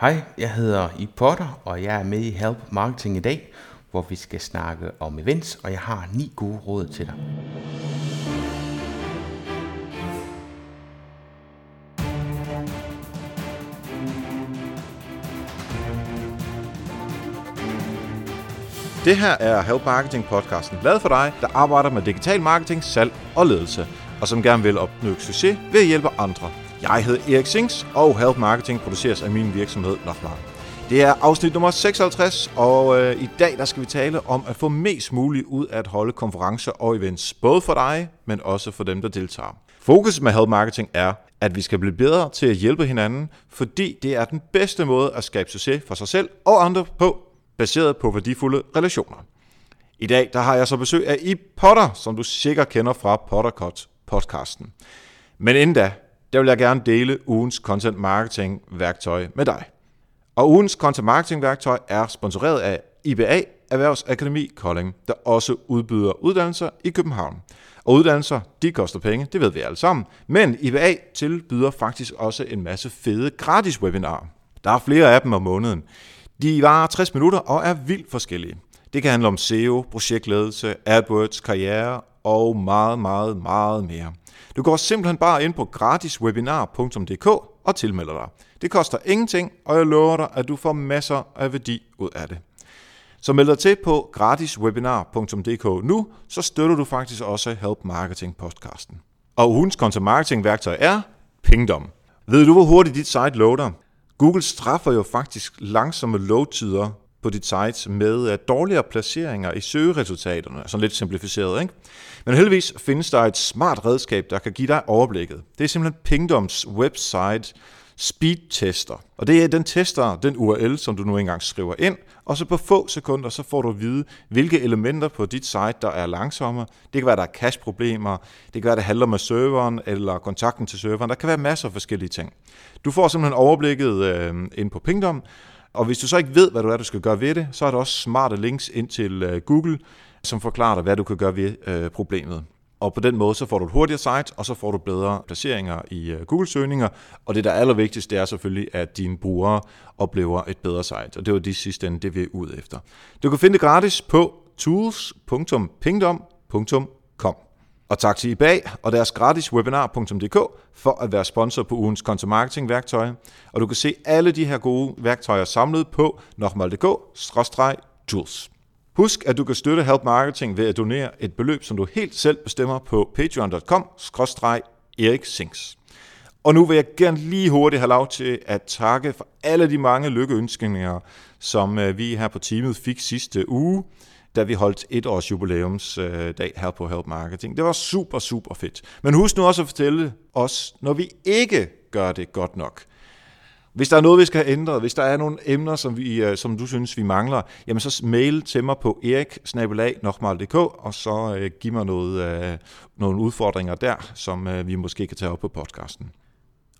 Hej, jeg hedder I Potter, og jeg er med i Help Marketing i dag, hvor vi skal snakke om events, og jeg har ni gode råd til dig. Det her er Help Marketing podcasten, lavet for dig, der arbejder med digital marketing, salg og ledelse, og som gerne vil opnå succes ved at hjælpe andre. Jeg hedder Erik Sings, og Help Marketing produceres af min virksomhed Lofmark. Det er afsnit nummer 56, og øh, i dag der skal vi tale om at få mest muligt ud af at holde konferencer og events, både for dig, men også for dem, der deltager. Fokus med Help Marketing er, at vi skal blive bedre til at hjælpe hinanden, fordi det er den bedste måde at skabe succes for sig selv og andre på, baseret på værdifulde relationer. I dag der har jeg så besøg af I Potter, som du sikkert kender fra Pottercut podcasten. Men inden da, der vil jeg gerne dele ugens content marketing værktøj med dig. Og ugens content marketing værktøj er sponsoreret af IBA Erhvervsakademi Kolding, der også udbyder uddannelser i København. Og uddannelser, de koster penge, det ved vi alle sammen. Men IBA tilbyder faktisk også en masse fede gratis webinarer. Der er flere af dem om måneden. De varer 60 minutter og er vildt forskellige. Det kan handle om SEO, projektledelse, AdWords, karriere og meget, meget, meget mere. Du går simpelthen bare ind på gratiswebinar.dk og tilmelder dig. Det koster ingenting, og jeg lover dig, at du får masser af værdi ud af det. Så meld dig til på gratiswebinar.dk nu, så støtter du faktisk også Help Marketing podcasten. Og ugens content marketing værktøj er Pingdom. Ved du, hvor hurtigt dit site loader? Google straffer jo faktisk langsomme loadtider på dit site med uh, dårligere placeringer i søgeresultaterne, sådan lidt simplificeret. Ikke? Men heldigvis findes der et smart redskab, der kan give dig overblikket. Det er simpelthen Pingdoms website speedtester. Og det er den tester, den URL, som du nu engang skriver ind, og så på få sekunder, så får du at vide, hvilke elementer på dit site, der er langsommere. Det kan være, der er cache-problemer, det kan være, det handler med serveren eller kontakten til serveren. Der kan være masser af forskellige ting. Du får simpelthen overblikket øh, ind på Pingdom, og hvis du så ikke ved, hvad du er, du skal gøre ved det, så er der også smarte links ind til øh, Google, som forklarer dig, hvad du kan gøre ved øh, problemet. Og på den måde, så får du et hurtigere site, og så får du bedre placeringer i øh, Google-søgninger. Og det, der er allervigtigst, det er selvfølgelig, at dine brugere oplever et bedre site. Og det var de sidste ende, det vi er ude efter. Du kan finde det gratis på tools.pingdom.com. Og tak til eBay og deres gratis webinar.dk for at være sponsor på ugens content marketing værktøj. Og du kan se alle de her gode værktøjer samlet på nokmal.dk-tools. Husk, at du kan støtte Help Marketing ved at donere et beløb, som du helt selv bestemmer på patreon.com-erik Og nu vil jeg gerne lige hurtigt have lov til at takke for alle de mange lykkeønskninger, som øh, vi her på teamet fik sidste uge, da vi holdt et års jubilæumsdag her på Help Marketing. Det var super, super fedt. Men husk nu også at fortælle os, når vi ikke gør det godt nok. Hvis der er noget, vi skal have ændret, hvis der er nogle emner, som, vi, øh, som du synes, vi mangler, jamen så mail til mig på erik og så øh, giv mig noget, øh, nogle udfordringer der, som øh, vi måske kan tage op på podcasten.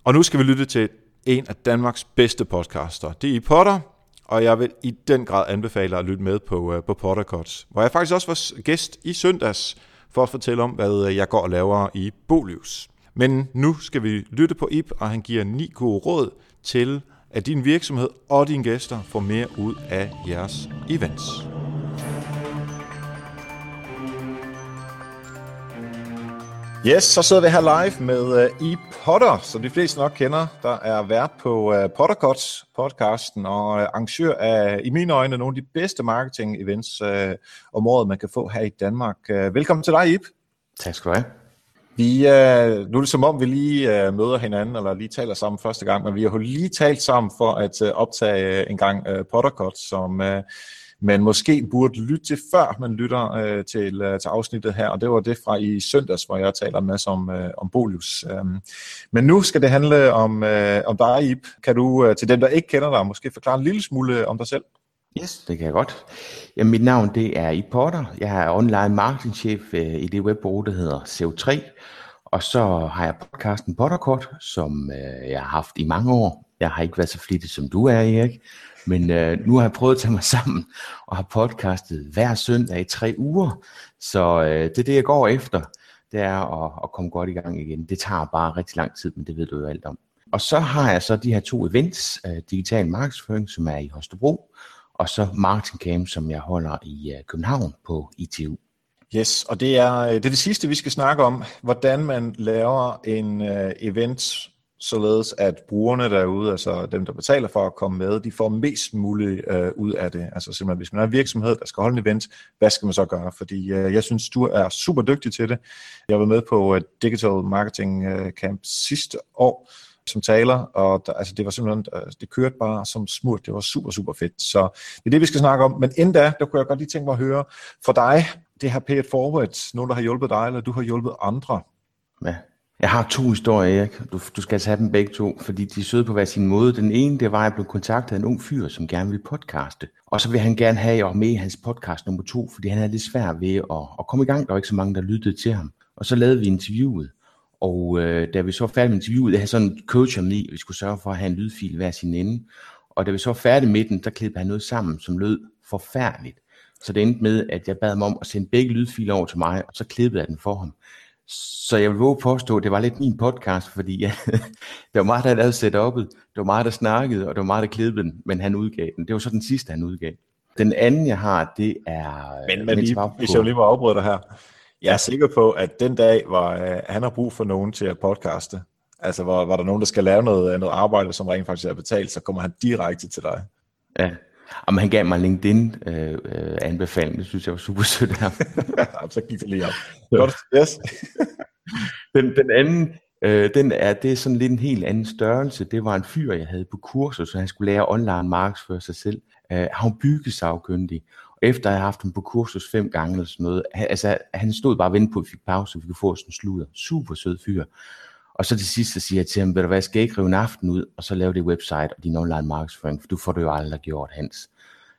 Og nu skal vi lytte til en af Danmarks bedste podcaster. Det er I Potter, og jeg vil i den grad anbefale at lytte med på, øh, på Pottercuts, hvor jeg faktisk også var gæst i søndags for at fortælle om, hvad øh, jeg går og laver i Bolius. Men nu skal vi lytte på Ip, og han giver ni gode råd til, at din virksomhed og dine gæster får mere ud af jeres events. Yes, så sidder vi her live med uh, E. Potter, som de fleste nok kender, der er vært på uh, Pottercuts podcasten og uh, arrangør af, i mine øjne, nogle af de bedste marketing-events uh, om året, man kan få her i Danmark. Uh, velkommen til dig, Ip. Tak skal du have. Vi, uh, nu er det som om, vi lige uh, møder hinanden, eller lige taler sammen første gang, men vi har jo lige talt sammen for at uh, optage uh, en gang uh, Pottercut, som uh, man måske burde lytte til, før man lytter øh, til, øh, til afsnittet her, og det var det fra i søndags, hvor jeg taler med om, øh, om Bolius. Øhm, men nu skal det handle om, øh, om dig, Ip. Kan du øh, til dem, der ikke kender dig, måske forklare en lille smule om dig selv? Yes, det kan jeg godt. Jamen, mit navn det er I Potter. Jeg er online marketingchef øh, i det webbureau, der hedder CO3. Og så har jeg podcasten Potterkort, som øh, jeg har haft i mange år. Jeg har ikke været så flittig som du er, Erik. Men øh, nu har jeg prøvet at tage mig sammen og har podcastet hver søndag i tre uger. Så øh, det er det, jeg går efter. Det er at, at komme godt i gang igen. Det tager bare rigtig lang tid, men det ved du jo alt om. Og så har jeg så de her to events, øh, digital markedsføring, som er i Holstebro, og så Marketing Camp, som jeg holder i øh, København på ITU. Yes, og det er, øh, det er det sidste, vi skal snakke om, hvordan man laver en øh, event, således at brugerne derude, altså dem, der betaler for at komme med, de får mest muligt øh, ud af det. Altså simpelthen, hvis man er en virksomhed, der skal holde en event, hvad skal man så gøre? Fordi øh, jeg synes, du er super dygtig til det. Jeg var med på øh, Digital Marketing øh, Camp sidste år, som taler, og der, altså det var simpelthen, øh, det kørte bare som smurt, det var super, super fedt. Så det er det, vi skal snakke om. Men inden da, der kunne jeg godt lige tænke mig at høre fra dig, det her pay it forward, nogen, der har hjulpet dig, eller du har hjulpet andre? Ja. Jeg har to historier, Erik. Du, du skal altså have dem begge to, fordi de er søde på hver sin måde. Den ene, det var, at jeg blev kontaktet af en ung fyr, som gerne ville podcaste. Og så vil han gerne have jer med i hans podcast nummer to, fordi han er lidt svær ved at, at komme i gang. Der var ikke så mange, der lyttede til ham. Og så lavede vi interviewet. Og øh, da vi så var færdige med interviewet, jeg havde sådan en coach om i, vi skulle sørge for at have en lydfil hver sin ende. Og da vi så var færdige med den, der klippede han noget sammen, som lød forfærdeligt. Så det endte med, at jeg bad ham om at sende begge lydfiler over til mig, og så klippede jeg den for ham. Så jeg vil våge påstå, at det var lidt min podcast, fordi ja, det var meget, der lavede setup'et, det var meget, der snakkede, og det var meget, der klippede den, men han udgav den. Det var så den sidste, han udgav. Den anden, jeg har, det er... Men, men lige, hvis jeg lige må afbryde dig her. Jeg er sikker på, at den dag, hvor uh, han har brug for nogen til at podcaste, altså hvor, hvor der er nogen, der skal lave noget, noget arbejde, som rent faktisk er betalt, så kommer han direkte til dig. Ja, og han gav mig LinkedIn øh, øh, anbefaling, det synes jeg var super sødt her. så gik det lige op. Godt, yes. den, den anden, øh, den er, det er sådan lidt en helt anden størrelse. Det var en fyr, jeg havde på kursus, så han skulle lære online markedsføre sig selv. Øh, han byggesagkyndig, og efter at have haft ham på kursus fem gange eller sådan noget, han, altså, han stod bare og ventede på, at vi fik pause, så vi kunne få sådan en sludder. Super sød fyr. Og så til sidst så siger jeg til ham, ved du hvad, jeg ikke rive en aften ud, og så lave det website og din online markedsføring, for du får det jo aldrig gjort, Hans.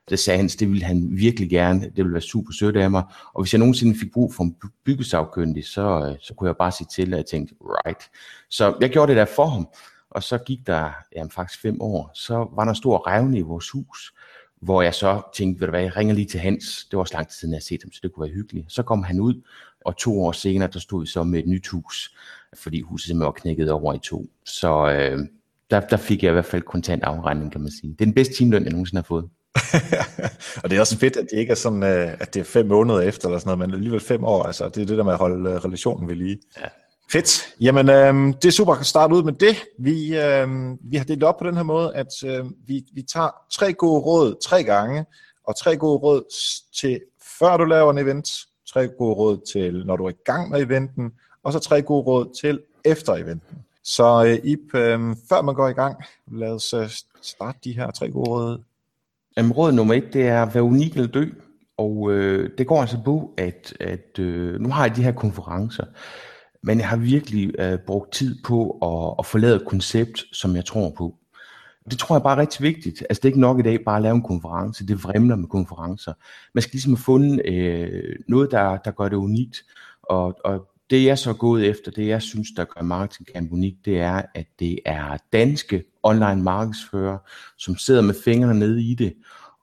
Det sagde Hans, det ville han virkelig gerne, det ville være super sødt af mig, og hvis jeg nogensinde fik brug for en byggesagkyndig, så, øh, så kunne jeg bare sige til, at jeg tænkte, right. Så jeg gjorde det der for ham, og så gik der jamen, faktisk fem år, så var der en stor revne i vores hus, hvor jeg så tænkte, ved du hvad, jeg ringer lige til Hans, det var også lang tid siden, jeg har set ham, så det kunne være hyggeligt. Så kom han ud, og to år senere, der stod vi så med et nyt hus, fordi huset simpelthen var knækket over i to. Så øh, der, der fik jeg i hvert fald kontant afregning, kan man sige. Det er den bedste timeløn, jeg nogensinde har fået. og det er også fedt, at det ikke er sådan, øh, at det er fem måneder efter, eller sådan noget, men alligevel fem år. Altså, det er det der med at holde øh, relationen ved lige. Ja. Fedt. Jamen, øh, det er super at starte ud med det. Vi, øh, vi har delt op på den her måde, at øh, vi, vi tager tre gode råd tre gange, og tre gode råd til før du laver en event, tre gode råd til når du er i gang med eventen, og så tre gode råd til efter eventen. Så øh, Ip, øh, før man går i gang, lad os øh, starte de her tre gode råd. Jamen, råd nummer et, det er at være unik eller dø. Og øh, det går altså på, at, at øh, nu har jeg de her konferencer, men jeg har virkelig øh, brugt tid på at, at forlade et koncept, som jeg tror på. Det tror jeg bare er rigtig vigtigt. Altså det er ikke nok i dag bare at lave en konference, det vrimler med konferencer. Man skal ligesom have fundet øh, noget, der, der gør det unikt. Og, og det jeg så er gået efter, det jeg synes, der gør Marketing Camp unik, det er, at det er danske online markedsfører, som sidder med fingrene nede i det,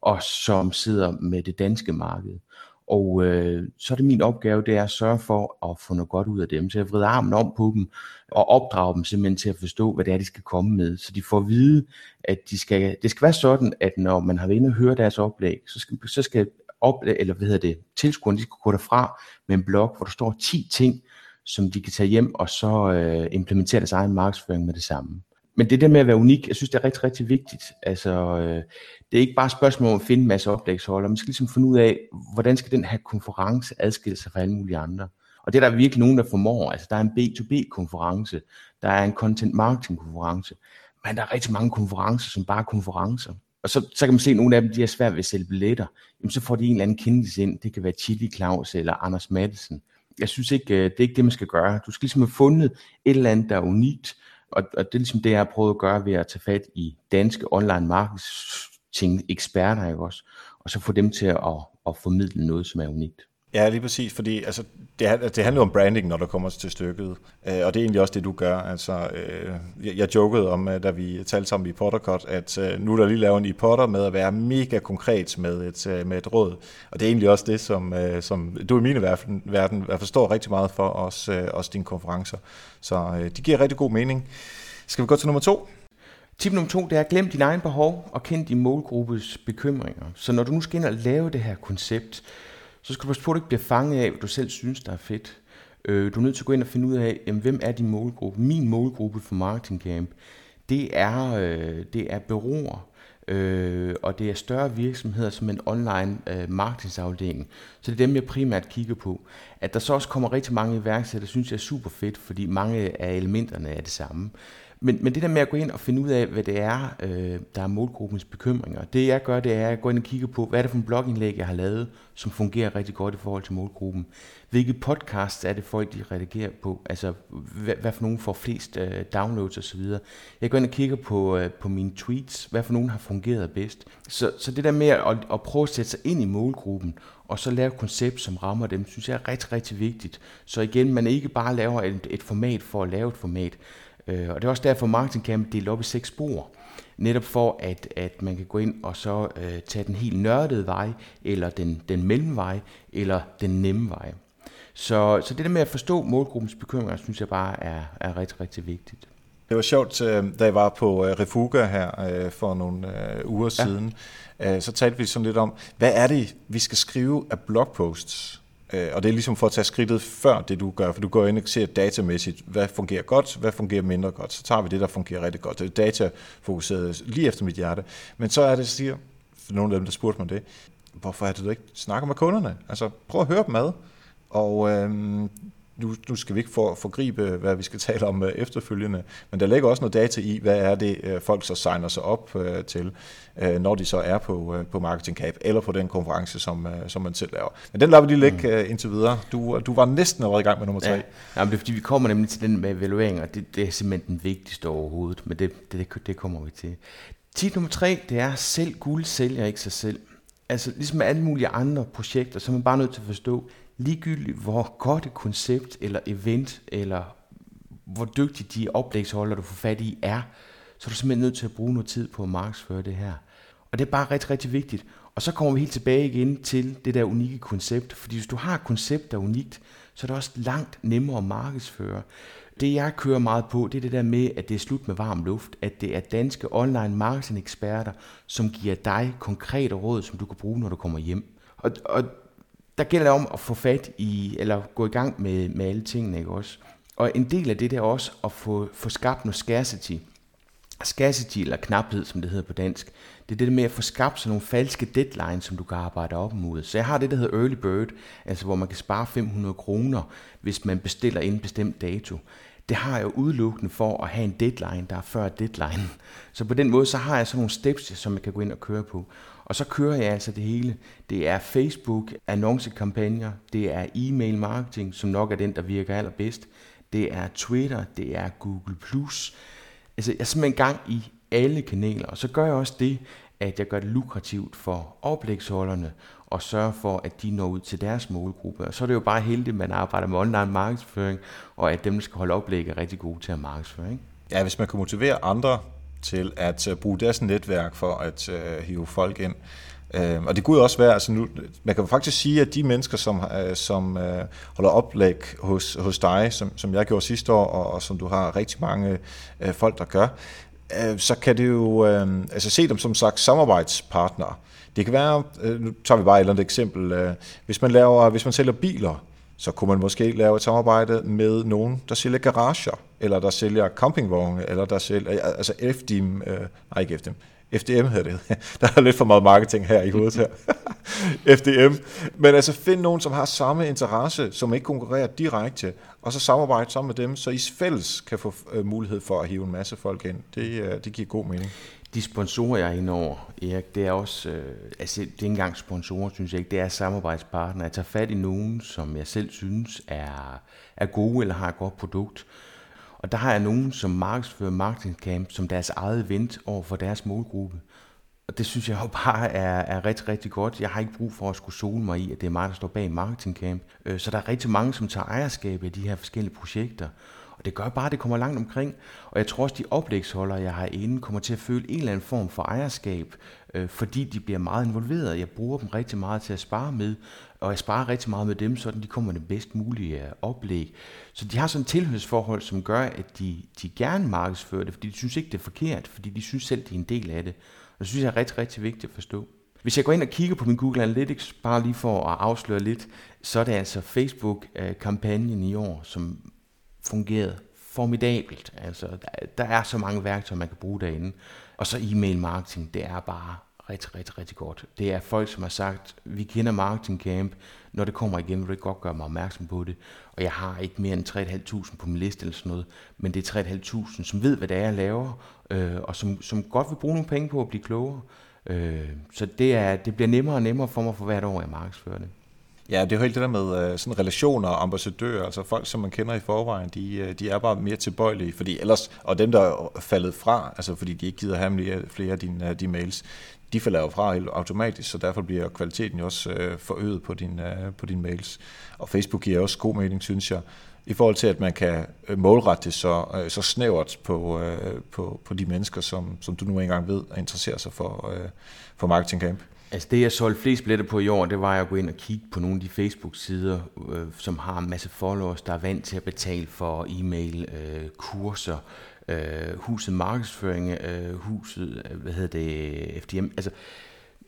og som sidder med det danske marked. Og øh, så er det min opgave, det er at sørge for at få noget godt ud af dem. Så jeg vrider armen om på dem og opdrage dem simpelthen til at forstå, hvad det er, de skal komme med. Så de får at vide, at de skal, det skal være sådan, at når man har været inde og høre deres oplæg, så skal, så skal oplæg, eller hvad hedder det, tilskuerne, de skal gå derfra med en blog, hvor der står 10 ting, som de kan tage hjem og så øh, implementere deres egen markedsføring med det samme. Men det der med at være unik, jeg synes, det er rigtig, rigtig vigtigt. Altså, øh, det er ikke bare et spørgsmål om at finde en masse oplægsholder. Man skal ligesom finde ud af, hvordan skal den her konference adskille sig fra alle mulige andre. Og det er der virkelig nogen, der formår. Altså, der er en B2B-konference, der er en content marketing-konference, men der er rigtig mange konferencer, som bare er konferencer. Og så, så kan man se, at nogle af dem de er svært ved at sælge billetter. Jamen, så får de en eller anden kendelse ind. Det kan være Chili Claus eller Anders Madsen jeg synes ikke, øh, det er ikke det, man skal gøre. Du skal ligesom have fundet et eller andet, der er unikt, og, og det er ligesom det, jeg har prøvet at gøre ved at tage fat i danske online marketing eksperter, ikke også? Og så få dem til at, at formidle noget, som er unikt. Ja, lige præcis, fordi altså, det, det handler om branding, når der kommer til stykket, øh, og det er egentlig også det, du gør. Altså, øh, jeg, jeg jokede om, øh, da vi talte sammen i Pottercut, at nu er der lige lavet en i Potter med at være mega konkret med et, med et råd, og det er egentlig også det, som, som du i min verden, verden forstår rigtig meget for os, os dine konferencer. Så det giver rigtig god mening. Skal vi gå til nummer to? Tip nummer to, det er at glem din egen behov og kend din målgruppes bekymringer. Så når du nu skal ind og lave det her koncept, så skal du passe på, at du ikke bliver fanget af, hvad du selv synes, der er fedt. Øh, du er nødt til at gå ind og finde ud af, jamen, hvem er din målgruppe? Min målgruppe for Marketing Camp, det er, øh, det er bureauer, øh, og det er større virksomheder som en online øh, marketingsafdeling. Så det er dem, jeg primært kigger på. At der så også kommer rigtig mange iværksættere, synes jeg er super fedt, fordi mange af elementerne er det samme. Men, men det der med at gå ind og finde ud af, hvad det er, øh, der er målgruppens bekymringer, det jeg gør, det er at gå ind og kigge på, hvad er det for en blogindlæg, jeg har lavet, som fungerer rigtig godt i forhold til målgruppen. Hvilke podcasts er det folk, de redigerer på? Altså, hvad, hvad for nogen får flest øh, downloads osv. Jeg går ind og kigger på, øh, på mine tweets, hvad for nogen har fungeret bedst. Så, så det der med at, at prøve at sætte sig ind i målgruppen, og så lave et koncept, som rammer dem, synes jeg er rigtig, rigtig vigtigt. Så igen, man ikke bare laver et, et format for at lave et format, Øh, og det er også derfor, Marketing Camp delt op i seks spor. Netop for, at, at man kan gå ind og så øh, tage den helt nørdede vej, eller den, den mellemvej, eller den nemme vej. Så, så det der med at forstå målgruppens bekymringer, synes jeg bare er, er rigtig, rigtig vigtigt. Det var sjovt, øh, da jeg var på øh, Refuga her øh, for nogle uger ja. siden, så talte vi sådan lidt om, hvad er det, vi skal skrive af blogposts? Øh, og det er ligesom for at tage skridtet før det, du gør, for du går ind og ser datamæssigt, hvad fungerer godt, hvad fungerer mindre godt. Så tager vi det, der fungerer rigtig godt. Det er datafokuseret lige efter mit hjerte. Men så er det, siger, for nogle af dem, der spurgte mig det, hvorfor er det, du ikke snakker med kunderne? Altså, prøv at høre dem ad. Og øhm, nu, nu skal vi ikke for, forgribe, hvad vi skal tale om øh, efterfølgende, men der ligger også noget data i, hvad er det, øh, folk så signer sig op øh, til, når de så er på, på Marketing Cap, eller på den konference, som, som man selv laver. Men den lader vi lige lægge mm. indtil videre. Du, du var næsten allerede i gang med nummer tre. Ja, ja men det er fordi, vi kommer nemlig til den med evaluering, og det, det er simpelthen den vigtigste overhovedet, men det, det, det kommer vi til. Tip nummer tre, det er selv guld sælger ikke sig selv. Altså ligesom med alle mulige andre projekter, så er man bare nødt til at forstå, ligegyldigt hvor godt et koncept eller event, eller hvor dygtige de oplægsholder, du får fat i, er, så er du simpelthen nødt til at bruge noget tid på at markedsføre det her. Og det er bare rigtig, rigtig vigtigt. Og så kommer vi helt tilbage igen til det der unikke koncept. Fordi hvis du har et koncept, der er unikt, så er det også langt nemmere at markedsføre. Det jeg kører meget på, det er det der med, at det er slut med varm luft. At det er danske online marketing eksperter, som giver dig konkrete råd, som du kan bruge, når du kommer hjem. Og, og der gælder det om at få fat i, eller gå i gang med, med alle tingene, ikke også? Og en del af det der også at få, få skabt noget scarcity. Scarcity, eller knaphed, som det hedder på dansk, det er det med at få skabt sådan nogle falske deadlines, som du kan arbejde op mod. Så jeg har det, der hedder Early Bird, altså hvor man kan spare 500 kroner, hvis man bestiller en bestemt dato. Det har jeg udelukkende for at have en deadline, der er før deadline. Så på den måde, så har jeg sådan nogle steps, som jeg kan gå ind og køre på. Og så kører jeg altså det hele. Det er Facebook, annoncekampagner, det er e-mail marketing, som nok er den, der virker allerbedst. Det er Twitter, det er Google+. Altså, jeg er simpelthen gang i alle kanaler, og så gør jeg også det, at jeg gør det lukrativt for oplægsholderne og sørge for, at de når ud til deres målgruppe. Og så er det jo bare heldigt, at man arbejder med online markedsføring, og at dem, der skal holde oplæg, er rigtig gode til at markedsføre. Ikke? Ja, hvis man kan motivere andre til at øh, bruge deres netværk for at øh, hive folk ind. Øh, og det kunne også være, altså nu, man kan faktisk sige, at de mennesker, som, øh, som øh, holder oplæg hos, hos dig, som, som jeg gjorde sidste år, og, og som du har rigtig mange øh, folk, der gør, øh, så kan det jo øh, altså se dem som sagt samarbejdspartnere. Det kan være, øh, nu tager vi bare et eller andet eksempel, øh, hvis man laver, hvis man sælger biler, så kunne man måske lave et samarbejde med nogen, der sælger garager, eller der sælger campingvogne, eller der sælger, altså FDM, øh, nej ikke FDM, FDM hedder det. Der er lidt for meget marketing her i hovedet her. FDM. Men altså find nogen, som har samme interesse, som ikke konkurrerer direkte, og så samarbejde sammen med dem, så I fælles kan få øh, mulighed for at hive en masse folk ind. Det, øh, det giver god mening de sponsorer, jeg er inde over, Erik, det er også, øh, altså det er ikke engang sponsorer, synes jeg ikke, det er samarbejdspartner. Jeg tager fat i nogen, som jeg selv synes er, er gode eller har et godt produkt. Og der har jeg nogen, som markedsfører Marketing Camp som deres eget event over for deres målgruppe. Og det synes jeg jo bare er, er rigtig, rigtig godt. Jeg har ikke brug for at skulle sole mig i, at det er mig, der står bag Marketing Camp. Øh, så der er rigtig mange, som tager ejerskab af de her forskellige projekter Og det gør bare, at det kommer langt omkring. Og jeg tror også, de oplægsholdere, jeg har inde, kommer til at føle en eller anden form for ejerskab, øh, fordi de bliver meget involveret. Jeg bruger dem rigtig meget til at spare med, og jeg sparer rigtig meget med dem, så de kommer med det bedst mulige øh, oplæg. Så de har sådan et tilhørsforhold, som gør, at de, de gerne markedsfører det, fordi de synes ikke, det er forkert, fordi de synes selv, det er en del af det. Og det synes jeg er rigtig, rigtig vigtigt at forstå. Hvis jeg går ind og kigger på min Google Analytics, bare lige for at afsløre lidt, så er det altså Facebook-kampagnen i år, som fungerede formidabelt. Altså, der, der er så mange værktøjer, man kan bruge derinde. Og så e-mail marketing, det er bare rigtig, rigtig, rigtig godt. Det er folk, som har sagt, vi kender Marketing Camp, når det kommer igen, vil du ikke godt gøre mig opmærksom på det. Og jeg har ikke mere end 3.500 på min liste eller sådan noget, men det er 3.500, som ved, hvad det er, jeg laver, øh, og som, som godt vil bruge nogle penge på at blive klogere. Øh, så det, er, det bliver nemmere og nemmere for mig for hvert år, jeg markedsfører det. Ja, det er jo helt det der med øh, sådan relationer og ambassadører, altså folk, som man kender i forvejen, de, øh, de er bare mere tilbøjelige, fordi ellers, og dem, der er faldet fra, altså fordi de ikke gider have flere, flere af dine, øh, de mails, de falder jo fra helt automatisk, så derfor bliver kvaliteten jo også øh, forøget på, din, øh, på dine mails. Og Facebook giver også god mening, synes jeg, i forhold til, at man kan øh, målrette det så, så snævert på, på, på de mennesker, som, som du nu engang ved og interesserer sig for, for Marketing Camp. Altså det, jeg solgte flest billetter på i år, det var at gå ind og kigge på nogle af de Facebook-sider, øh, som har en masse followers, der er vant til at betale for e-mail, øh, kurser, øh, huset markedsføring, øh, huset, øh, hvad hedder det, FDM. Altså,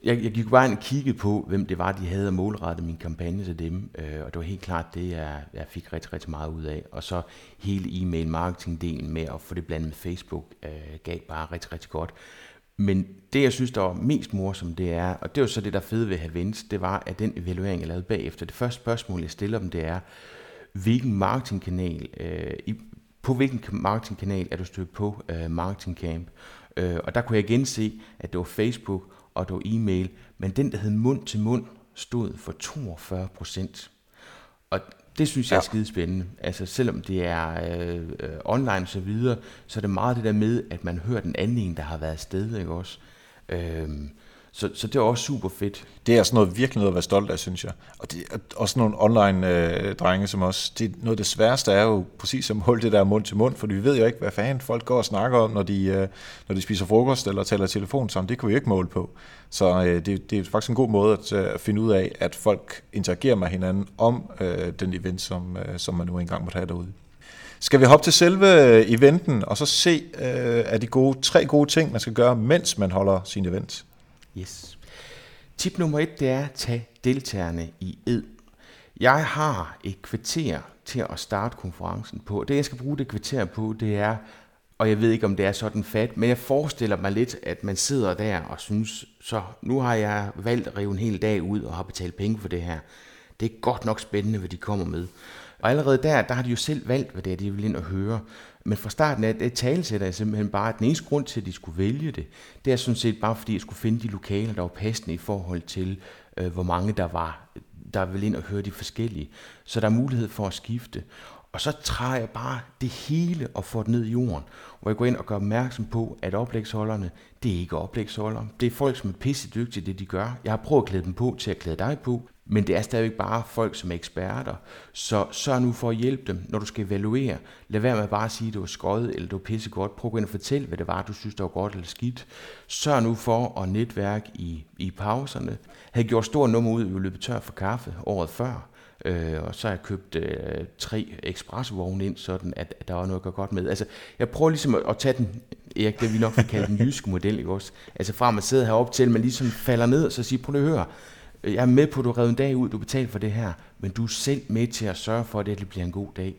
jeg, jeg gik bare ind og kiggede på, hvem det var, de havde målrettet min kampagne til dem, øh, og det var helt klart det, jeg, jeg fik rigtig, rigtig meget ud af. Og så hele e-mail marketing-delen med at få det blandet med Facebook, øh, gav bare rigtig, rigtig godt. Men det, jeg synes, der var mest morsomt, det er, og det var så det, der fede ved at have vendt, det var, at den evaluering, jeg lavede bagefter, det første spørgsmål, jeg stiller dem, det er, hvilken marketingkanal, øh, i, på hvilken marketingkanal er du stødt på øh, Marketing Camp? Øh, og der kunne jeg igen se, at det var Facebook og det var e-mail, men den, der hed mund til mund, stod for 42 procent. Og det synes jeg er skide spændende. Altså selvom det er øh, øh, online og så videre, så er det meget det der med, at man hører den anden en, der har været afsted, ikke også? Øh, så, så det er også super fedt. Det er sådan noget virkelig noget at være stolt af, synes jeg. Og det er også nogle online-drenge øh, som os. Det, noget af det sværeste er jo præcis som holde det der mund til mund, for vi ved jo ikke, hvad fanden folk går og snakker om, når de, øh, når de spiser frokost eller taler telefon sammen. Det kan vi jo ikke måle på. Så øh, det, det er faktisk en god måde at øh, finde ud af, at folk interagerer med hinanden om øh, den event, som, øh, som man nu engang måtte have derude. Skal vi hoppe til selve øh, eventen, og så se øh, af de gode, tre gode ting, man skal gøre, mens man holder sin event? Yes. Tip nummer et, det er at tage deltagerne i ed. Jeg har et kvarter til at starte konferencen på. Det, jeg skal bruge det kvarter på, det er, og jeg ved ikke, om det er sådan fat, men jeg forestiller mig lidt, at man sidder der og synes, så nu har jeg valgt at rive en hel dag ud og har betalt penge for det her. Det er godt nok spændende, hvad de kommer med. Og allerede der, der har de jo selv valgt, hvad det er, de vil ind og høre. Men fra starten af, det talesætter jeg simpelthen bare, at den eneste grund til, at de skulle vælge det, det er sådan set bare, fordi jeg skulle finde de lokaler, der var passende i forhold til, øh, hvor mange der var, der ville ind og høre de forskellige. Så der er mulighed for at skifte. Og så træder jeg bare det hele og får det ned i jorden, hvor jeg går ind og gør opmærksom på, at oplægsholderne, det er ikke oplægsholdere. Det er folk, som er pisse dygtige det, de gør. Jeg har prøvet at klæde dem på til at klæde dig på, men det er stadigvæk bare folk, som er eksperter. Så sørg nu for at hjælpe dem, når du skal evaluere. Lad være med bare at sige, at det var skøjet eller det er pisse godt. Prøv at gå ind og fortælle, hvad det var, du synes, der var godt eller skidt. Sørg nu for at netværke i, i pauserne. Jeg havde gjort stor nummer ud, at vi løbet tør for kaffe året før. Øh, og så har jeg købt øh, tre ekspresvogne ind, sådan at, at der var noget at gøre godt med. Altså, jeg prøver ligesom at, at tage den, Erik, det vi nok vil kalde den jyske model, ikke også? Altså fra at man sidder heroppe til, at man ligesom falder ned, og så siger, prøv at høre, Øh, jeg er med på, at du har en dag ud, du betaler for det her, men du er selv med til at sørge for, at det bliver en god dag.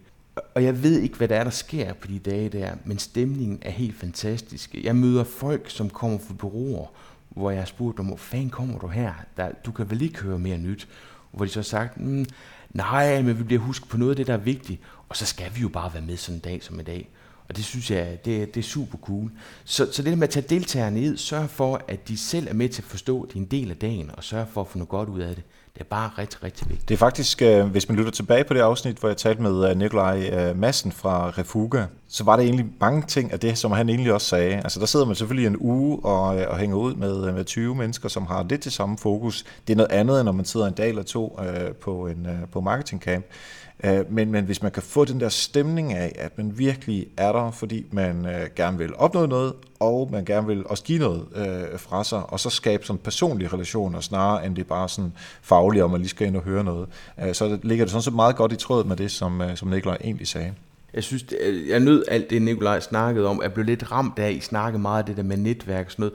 Og jeg ved ikke, hvad der er, der sker på de dage der, men stemningen er helt fantastisk. Jeg møder folk, som kommer fra bureauer, hvor jeg har spurgt dem, hvor fanden kommer du her? Der, du kan vel ikke høre mere nyt? Hvor de så har sagt, mm, nej, men vi bliver husket på noget af det, der er vigtigt, og så skal vi jo bare være med sådan en dag som i dag. Og det synes jeg, det, det er super cool. Så, så det der med at tage deltagerne i, sørge for, at de selv er med til at forstå, at de er en del af dagen, og sørge for at få noget godt ud af det, Det er bare rigtig, rigtig vigtigt. Det er faktisk, øh, hvis man lytter tilbage på det afsnit, hvor jeg talte med øh, Nikolaj øh, Madsen fra Refuga, så var det egentlig mange ting af det, som han egentlig også sagde. Altså der sidder man selvfølgelig en uge og, og hænger ud med, med 20 mennesker, som har lidt til samme fokus. Det er noget andet, end når man sidder en dag eller to øh, på en øh, på marketingcamp. Øh, men, men hvis man kan få den der stemning af, at man virkelig er der, fordi man øh, gerne vil opnå noget, og man gerne vil også give noget øh, fra sig, og så skabe sådan personlige relationer, snarere end det bare sådan faglige, om man lige skal ind og høre noget. Øh, så ligger det sådan så meget godt i tråd med det, som, øh, som Nikolaj egentlig sagde. Jeg synes, jeg nød alt det, Nikolaj snakkede om. Jeg blev lidt ramt af, I snakkede meget af det der med netværk og sådan noget.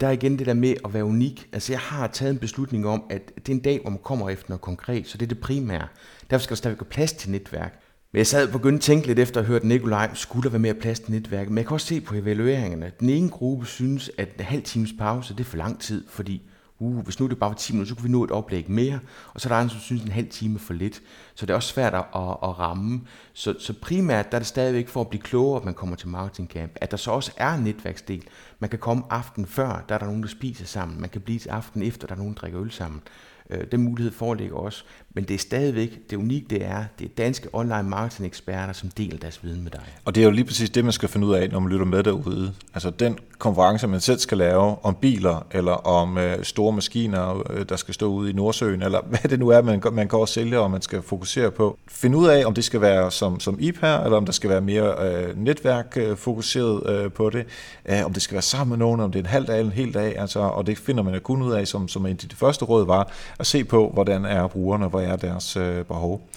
Der er igen det der med at være unik. Altså jeg har taget en beslutning om, at det er en dag, hvor man kommer efter noget konkret, så det er det primære. Derfor skal der stadig være plads til netværk. Men jeg sad og begyndte at tænke lidt efter at have hørt Nikolaj, skulle der være mere plads til netværk? Men jeg kan også se på evalueringerne. Den ene gruppe synes, at en halv times pause, det er for lang tid, fordi uh, hvis nu det bare var 10 minutter, så kunne vi nå et oplæg mere, og så er der andre, som synes, en halv time er for lidt. Så det er også svært at, at ramme. Så, så primært der er det stadigvæk for at blive klogere, at man kommer til marketing camp. At der så også er en netværksdel. Man kan komme aften før, der er der nogen, der spiser sammen. Man kan blive til aften efter, der er nogen, der drikker øl sammen. Øh, den mulighed foreligger også. Men det er stadigvæk, det unikke det er, det er danske online marketing eksperter, som deler deres viden med dig. Og det er jo lige præcis det, man skal finde ud af, når man lytter med derude. Altså den konference, man selv skal lave om biler, eller om øh, store maskiner, øh, der skal stå ude i Nordsøen, eller hvad det nu er, man, man går og sælger, og man skal fokusere på. Find ud af, om det skal være som, som IP her, eller om der skal være mere øh, netværkfokuseret øh, på det. Øh, om det skal være sammen med nogen, om det er en halv dag eller en hel dag. Altså, og det finder man jo kun ud af, som, som en af de første råd var, at se på, hvordan er brugerne, hvor er deres øh, behov.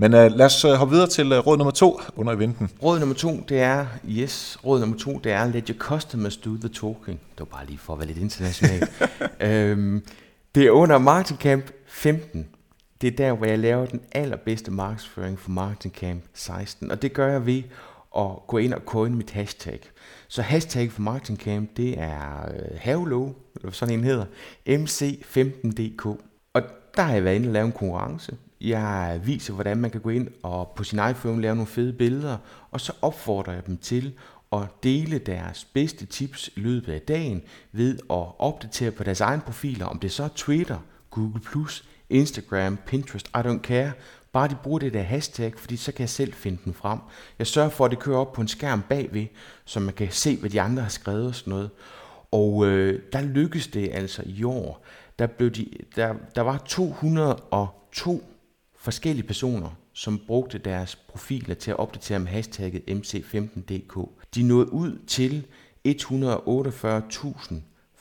Men uh, lad os uh, hoppe videre til uh, råd nummer to under eventen. Råd nummer to, det er, yes, råd nummer to, det er, let your customers do the talking. Det var bare lige for at være lidt international. øhm, det er under Marketing Camp 15. Det er der, hvor jeg laver den allerbedste markedsføring for Marketing Camp 16. Og det gør jeg ved at gå ind og coin mit hashtag. Så hashtag for Marketing Camp, det er øh, havelov, eller sådan en hedder, MC15DK. Og der har jeg været inde og lave en konkurrence. Jeg viser, hvordan man kan gå ind og på sin iPhone lave nogle fede billeder, og så opfordrer jeg dem til at dele deres bedste tips i løbet af dagen ved at opdatere på deres egen profiler, om det så er Twitter, Google+, Instagram, Pinterest, I don't care. Bare de bruger det der hashtag, fordi så kan jeg selv finde den frem. Jeg sørger for, at det kører op på en skærm bagved, så man kan se, hvad de andre har skrevet og sådan noget. Og øh, der lykkedes det altså i år. Der, blev de, der, der var 202 forskellige personer, som brugte deres profiler til at opdatere med hashtagget MC15DK. De nåede ud til 148.000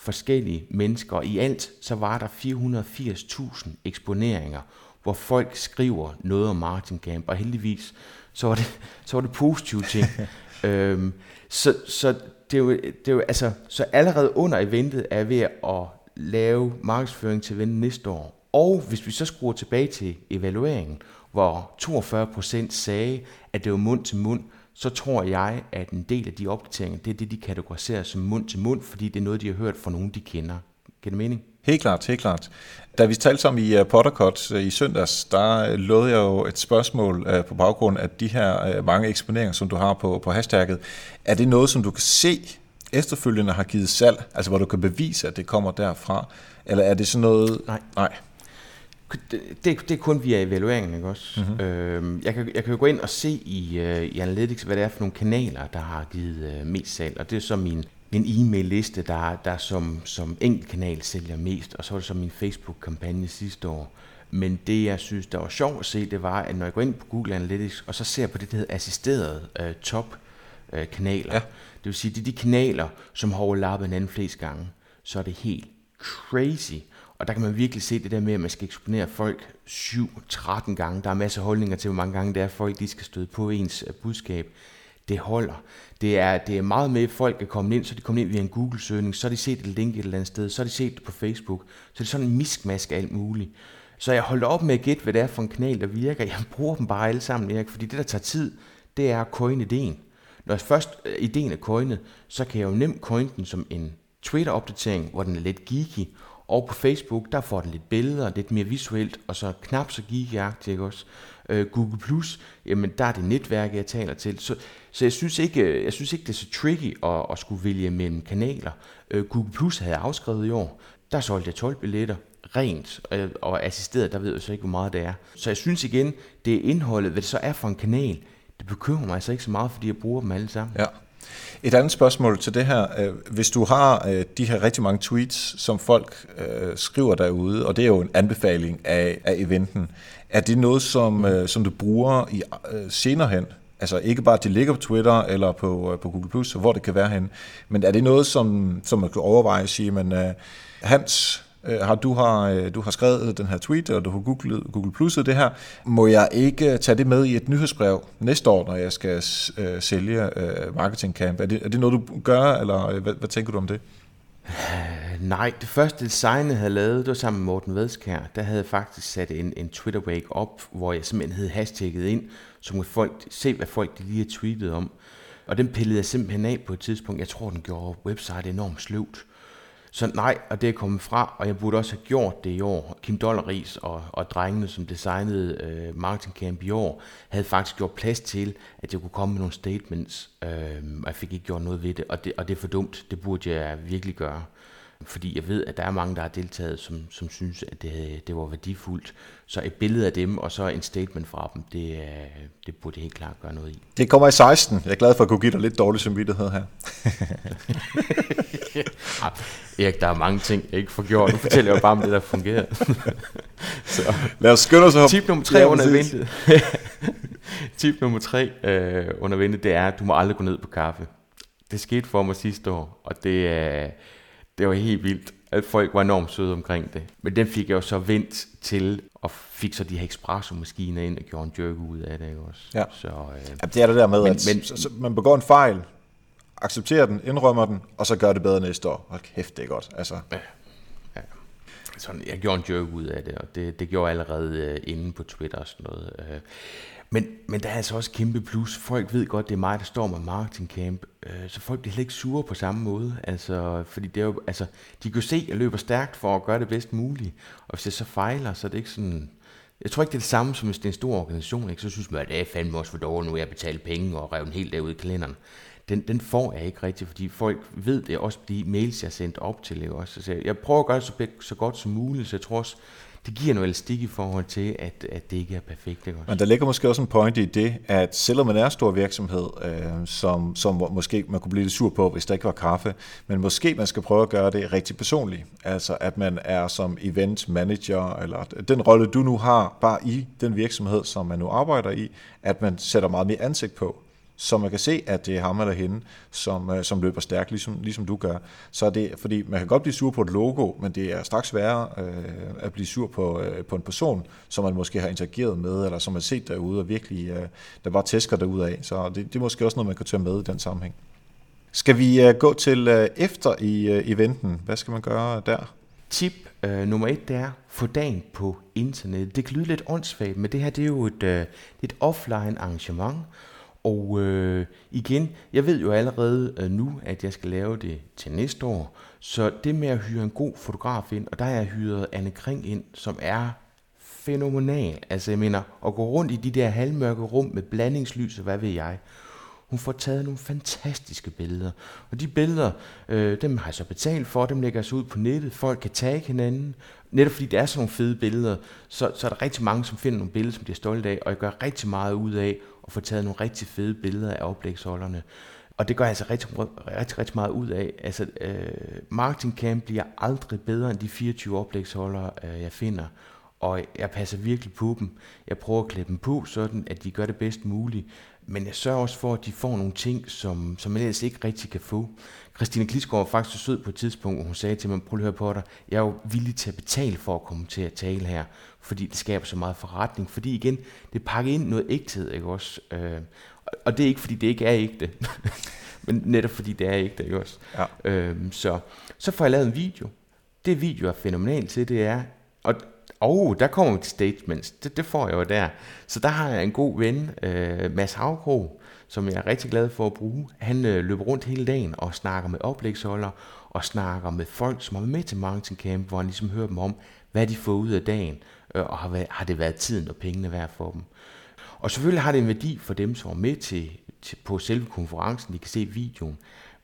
forskellige mennesker, i alt så var der 480.000 eksponeringer, hvor folk skriver noget om Martin Camp, og heldigvis så var det, så var det positive ting. øhm, så, så det er jo, det er jo, altså, så allerede under eventet er ved at lave markedsføring til eventet næste år. Og hvis vi så skruer tilbage til evalueringen, hvor 42 procent sagde, at det var mund til mund, så tror jeg, at en del af de opdateringer, det er det, de kategoriserer som mund til mund, fordi det er noget, de har hørt fra nogen, de kender. Giver det mening? Helt klart, helt klart. Da vi talte sammen i uh, Pottercut uh, i søndags, der uh, lovede jeg jo et spørgsmål på baggrund af de her mange eksponeringer, som du har på, på hashtagget. Er det noget, som du kan se efterfølgende har givet salg, altså hvor du kan bevise, at det kommer derfra? Eller er det sådan noget... Nej. Nej. Det, det, er kun via evalueringen, ikke også? Mm-hmm. Øhm, jeg, kan, jeg kan jo gå ind og se i, uh, i Analytics, hvad det er for nogle kanaler, der har givet uh, mest salg, og det er så min, min e-mail-liste, der, der som, som enkeltkanal sælger mest, og så var det så min Facebook-kampagne sidste år. Men det, jeg synes, der var sjovt at se, det var, at når jeg går ind på Google Analytics, og så ser på det, der hedder assisterede uh, top-kanaler, uh, ja. det vil sige, det er de kanaler, som har overlappet hinanden flest gange, så er det helt crazy. Og der kan man virkelig se det der med, at man skal eksponere folk 7-13 gange. Der er masser af holdninger til, hvor mange gange det er, folk de skal støde på ens øh, budskab. Det holder. Det er, det er meget med, at folk er kommet ind, så de kommer ind via en Google-søgning, så har de set et link et eller andet sted, så har de set det på Facebook. Så det er sådan en miskmask af alt muligt. Så jeg holder op med at gætte, hvad det er for en kanal, der virker. Jeg bruger dem bare alle sammen, Erik, fordi det, der tager tid, det er at coin ideen. Når først øh, ideen er coinet, så kan jeg jo nemt coin den som en Twitter-opdatering, hvor den er lidt geeky, og på Facebook, der får den lidt billeder, lidt mere visuelt, og så knap så geeky ikke også? Øh, Google Plus, jamen der er det netværk, jeg taler til. Så, så jeg, synes ikke, øh, jeg synes ikke, det er så tricky at, at skulle vælge mellem kanaler. Øh, Google Plus havde jeg afskrevet i år. Der solgte jeg 12 billetter. rent, øh, og assisteret, der ved jeg så ikke, hvor meget det er. Så jeg synes igen, det er indholdet, hvad det så er for en kanal, det bekymrer mig altså ikke så meget, fordi jeg bruger dem alle sammen. Ja. Et andet spørgsmål til det her. Øh, hvis du har øh, de her rigtig mange tweets, som folk øh, skriver derude, og det er jo en anbefaling af, af eventen, er det noget, som, mm. som du bruger i senere hen? Altså ikke bare, at det ligger på Twitter eller på, på Google+, Plus, hvor det kan være hen, men er det noget, som, som man kan overveje at sige, men uh, Hans, Øh, har, du, har, øh, du har skrevet den her tweet, og du har googlet, Google Plus'et det her. Må jeg ikke tage det med i et nyhedsbrev næste år, når jeg skal øh, sælge øh, Marketing Camp? Er det, er det noget, du gør, eller øh, hvad, hvad tænker du om det? Nej, det første design, jeg havde lavet, det var sammen med Morten Vedskær. Der havde jeg faktisk sat en, en Twitter-wake op, hvor jeg simpelthen havde hashtagget ind, så kunne folk se, hvad folk de lige har tweetet om. Og den pillede jeg simpelthen af på et tidspunkt. Jeg tror, den gjorde website enormt sløvt. Så nej, og det er kommet fra, og jeg burde også have gjort det i år. Kim Dollaris og, og drengene, som designede øh, Marketing Camp i år, havde faktisk gjort plads til, at jeg kunne komme med nogle statements, øh, og jeg fik ikke gjort noget ved det, og det, og det er for dumt. Det burde jeg virkelig gøre fordi jeg ved, at der er mange, der har deltaget, som, som synes, at det, det var værdifuldt. Så et billede af dem, og så en statement fra dem, det, det burde jeg helt klart gøre noget i. Det kommer i 16. Jeg er glad for at kunne give dig lidt dårlig samvittighed her. ja, Erik, der er mange ting, jeg ikke får gjort. Nu fortæller jeg jo bare om det, der fungerer. så. Lad os skynde os op. Tip nummer tre under vintet. Tip nummer tre øh, under vintet, det er, at du må aldrig gå ned på kaffe. Det skete for mig sidste år, og det er... Øh, det var helt vildt, at folk var enormt søde omkring det. Men den fik jeg jo så vendt til, og fik så de her espresso-maskiner ind og gjorde en jerk ud af det også. Ja. Så, øh, ja, det er det der med, men, at men, så, så man begår en fejl, accepterer den, indrømmer den, og så gør det bedre næste år. Hold kæft, det er godt. Altså. Ja. ja. Sådan, jeg gjorde en jerk ud af det, og det, det gjorde jeg allerede øh, inde på Twitter og sådan noget. Øh. Men, men der er altså også kæmpe plus. Folk ved godt, det er mig, der står med marketing camp. Øh, så folk bliver slet ikke sure på samme måde. Altså, fordi det er jo, altså, de kan jo se, at jeg løber stærkt for at gøre det bedst muligt. Og hvis jeg så fejler, så er det ikke sådan... Jeg tror ikke, det er det samme, som hvis det er en stor organisation. Ikke? Så synes man, at det er fandme også for dårligt, nu er jeg betalt penge og rev helt derud i kalenderen. Den, den får jeg ikke rigtigt, fordi folk ved det også fordi de mails, jeg har sendt op til. Ikke? Også. Så jeg prøver at gøre det så, så godt som muligt, så jeg tror også, det giver noget elastik i forhold til, at, at det ikke er perfekt. Ikke også? Men der ligger måske også en point i det, at selvom man er en stor virksomhed, øh, som, som måske man kunne blive lidt sur på, hvis der ikke var kaffe, men måske man skal prøve at gøre det rigtig personligt. Altså at man er som event manager, eller den rolle du nu har, bare i den virksomhed, som man nu arbejder i, at man sætter meget mere ansigt på så man kan se, at det er ham eller hende, som, øh, som løber stærkt, ligesom, ligesom du gør. Så er det, fordi man kan godt blive sur på et logo, men det er straks værre øh, at blive sur på, øh, på en person, som man måske har interageret med, eller som man har set derude, og virkelig, øh, der bare tæsker derude af. Så det, det er måske også noget, man kan tage med i den sammenhæng. Skal vi øh, gå til øh, efter i øh, eventen? Hvad skal man gøre der? Tip øh, nummer et, det er få dagen på internet. Det kan lyde lidt åndssvagt, men det her det er jo et, øh, et offline arrangement, og øh, igen, jeg ved jo allerede øh, nu, at jeg skal lave det til næste år. Så det med at hyre en god fotograf ind, og der har jeg hyret Anne Kring ind, som er fænomenal. Altså jeg mener, at gå rundt i de der halvmørke rum med blandingslys og hvad ved jeg. Hun får taget nogle fantastiske billeder. Og de billeder, øh, dem har jeg så betalt for, dem lægger jeg så ud på nettet. Folk kan tage hinanden. Netop fordi det er sådan nogle fede billeder, så, så er der rigtig mange, som finder nogle billeder, som de er stolte af. Og jeg gør rigtig meget ud af og få taget nogle rigtig fede billeder af oplægsholderne. Og det gør jeg altså rigtig, rigtig, rigtig meget ud af. Altså, øh, Marketing Camp bliver aldrig bedre end de 24 oplægsholdere, øh, jeg finder. Og jeg passer virkelig på dem. Jeg prøver at klæde dem på, sådan at de gør det bedst muligt. Men jeg sørger også for, at de får nogle ting, som, som man ellers ikke rigtig kan få. Christine Klisgaard var faktisk så sød på et tidspunkt, hvor hun sagde til mig, prøv at høre på dig, jeg er jo villig til at betale for at komme til at tale her, fordi det skaber så meget forretning. Fordi igen, det pakker ind noget ægthed, ikke også? Øh, og det er ikke, fordi det ikke er ægte, men netop fordi det er ægte, ikke også? Ja. Øh, så, så får jeg lavet en video. Det video er fænomenalt til, det er, og oh, der kommer til statements. Det, det får jeg jo der. Så der har jeg en god ven, øh, Mads Havgro, som jeg er rigtig glad for at bruge. Han øh, løber rundt hele dagen og snakker med oplægsholder og snakker med folk, som er med til Marketing Camp, hvor han ligesom hører dem om, hvad de får ud af dagen, øh, og har, har det været tiden og pengene værd for dem. Og selvfølgelig har det en værdi for dem, som er med til, til, på selve konferencen, de kan se videoen,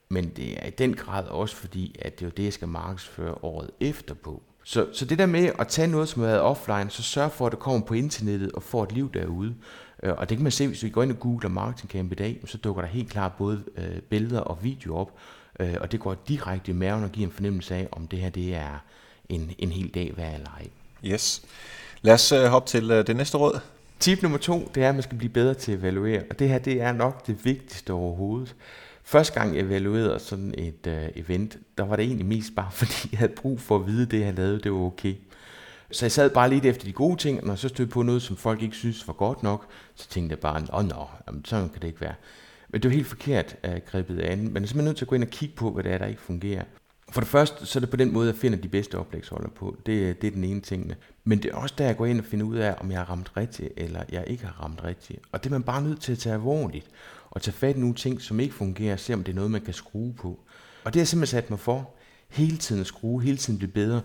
men det er i den grad også fordi, at det er jo det, jeg skal markedsføre året efter på. Så, så det der med at tage noget, som har været offline, så sørge for, at det kommer på internettet og får et liv derude. Øh, og det kan man se, hvis vi går ind og googler Marketing Camp i dag, så dukker der helt klart både øh, billeder og video op, øh, og det går direkte i maven og giver en fornemmelse af, om det her det er en, en hel dag værd eller ej. Yes. Lad os uh, hoppe til det næste råd. Tip nummer to, det er, at man skal blive bedre til at evaluere. Og det her, det er nok det vigtigste overhovedet. Første gang jeg evaluerede sådan et øh, event, der var det egentlig mest bare, fordi jeg havde brug for at vide, at det jeg lavede, det var okay. Så jeg sad bare lidt efter de gode ting, og når jeg så stødte på noget, som folk ikke synes var godt nok, så tænkte jeg bare, åh nå, jamen, sådan kan det ikke være. Men det var helt forkert øh, grebet an. Men er simpelthen nødt til at gå ind og kigge på, hvad det er, der ikke fungerer. For det første, så er det på den måde, jeg finder de bedste oplægsholder på. Det, det er den ene ting. Men det er også der, jeg går ind og finder ud af, om jeg har ramt rigtigt, eller jeg ikke har ramt rigtigt. Og det er man bare nødt til at tage alvorligt. Og tage fat i nogle ting, som ikke fungerer, se om det er noget, man kan skrue på. Og det har jeg simpelthen sat mig for. Hele tiden at skrue, hele tiden blive bedre.